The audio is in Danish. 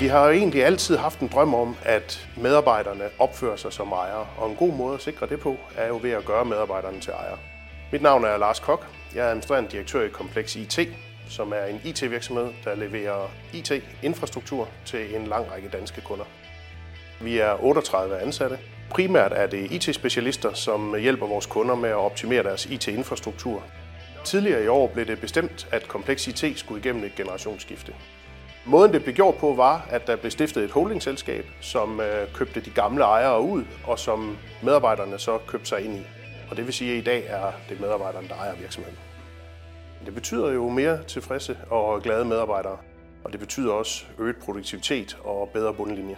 Vi har jo egentlig altid haft en drøm om, at medarbejderne opfører sig som ejere, og en god måde at sikre det på er jo ved at gøre medarbejderne til ejere. Mit navn er Lars Kok. Jeg er administrerende direktør i Kompleks IT, som er en IT-virksomhed, der leverer IT-infrastruktur til en lang række danske kunder. Vi er 38 ansatte. Primært er det IT-specialister, som hjælper vores kunder med at optimere deres IT-infrastruktur. Tidligere i år blev det bestemt, at Kompleks IT skulle igennem et generationsskifte. Måden det blev gjort på var, at der blev stiftet et holdingselskab, som øh, købte de gamle ejere ud, og som medarbejderne så købte sig ind i. Og det vil sige, at i dag er det medarbejderne, der ejer virksomheden. Det betyder jo mere tilfredse og glade medarbejdere, og det betyder også øget produktivitet og bedre bundlinjer.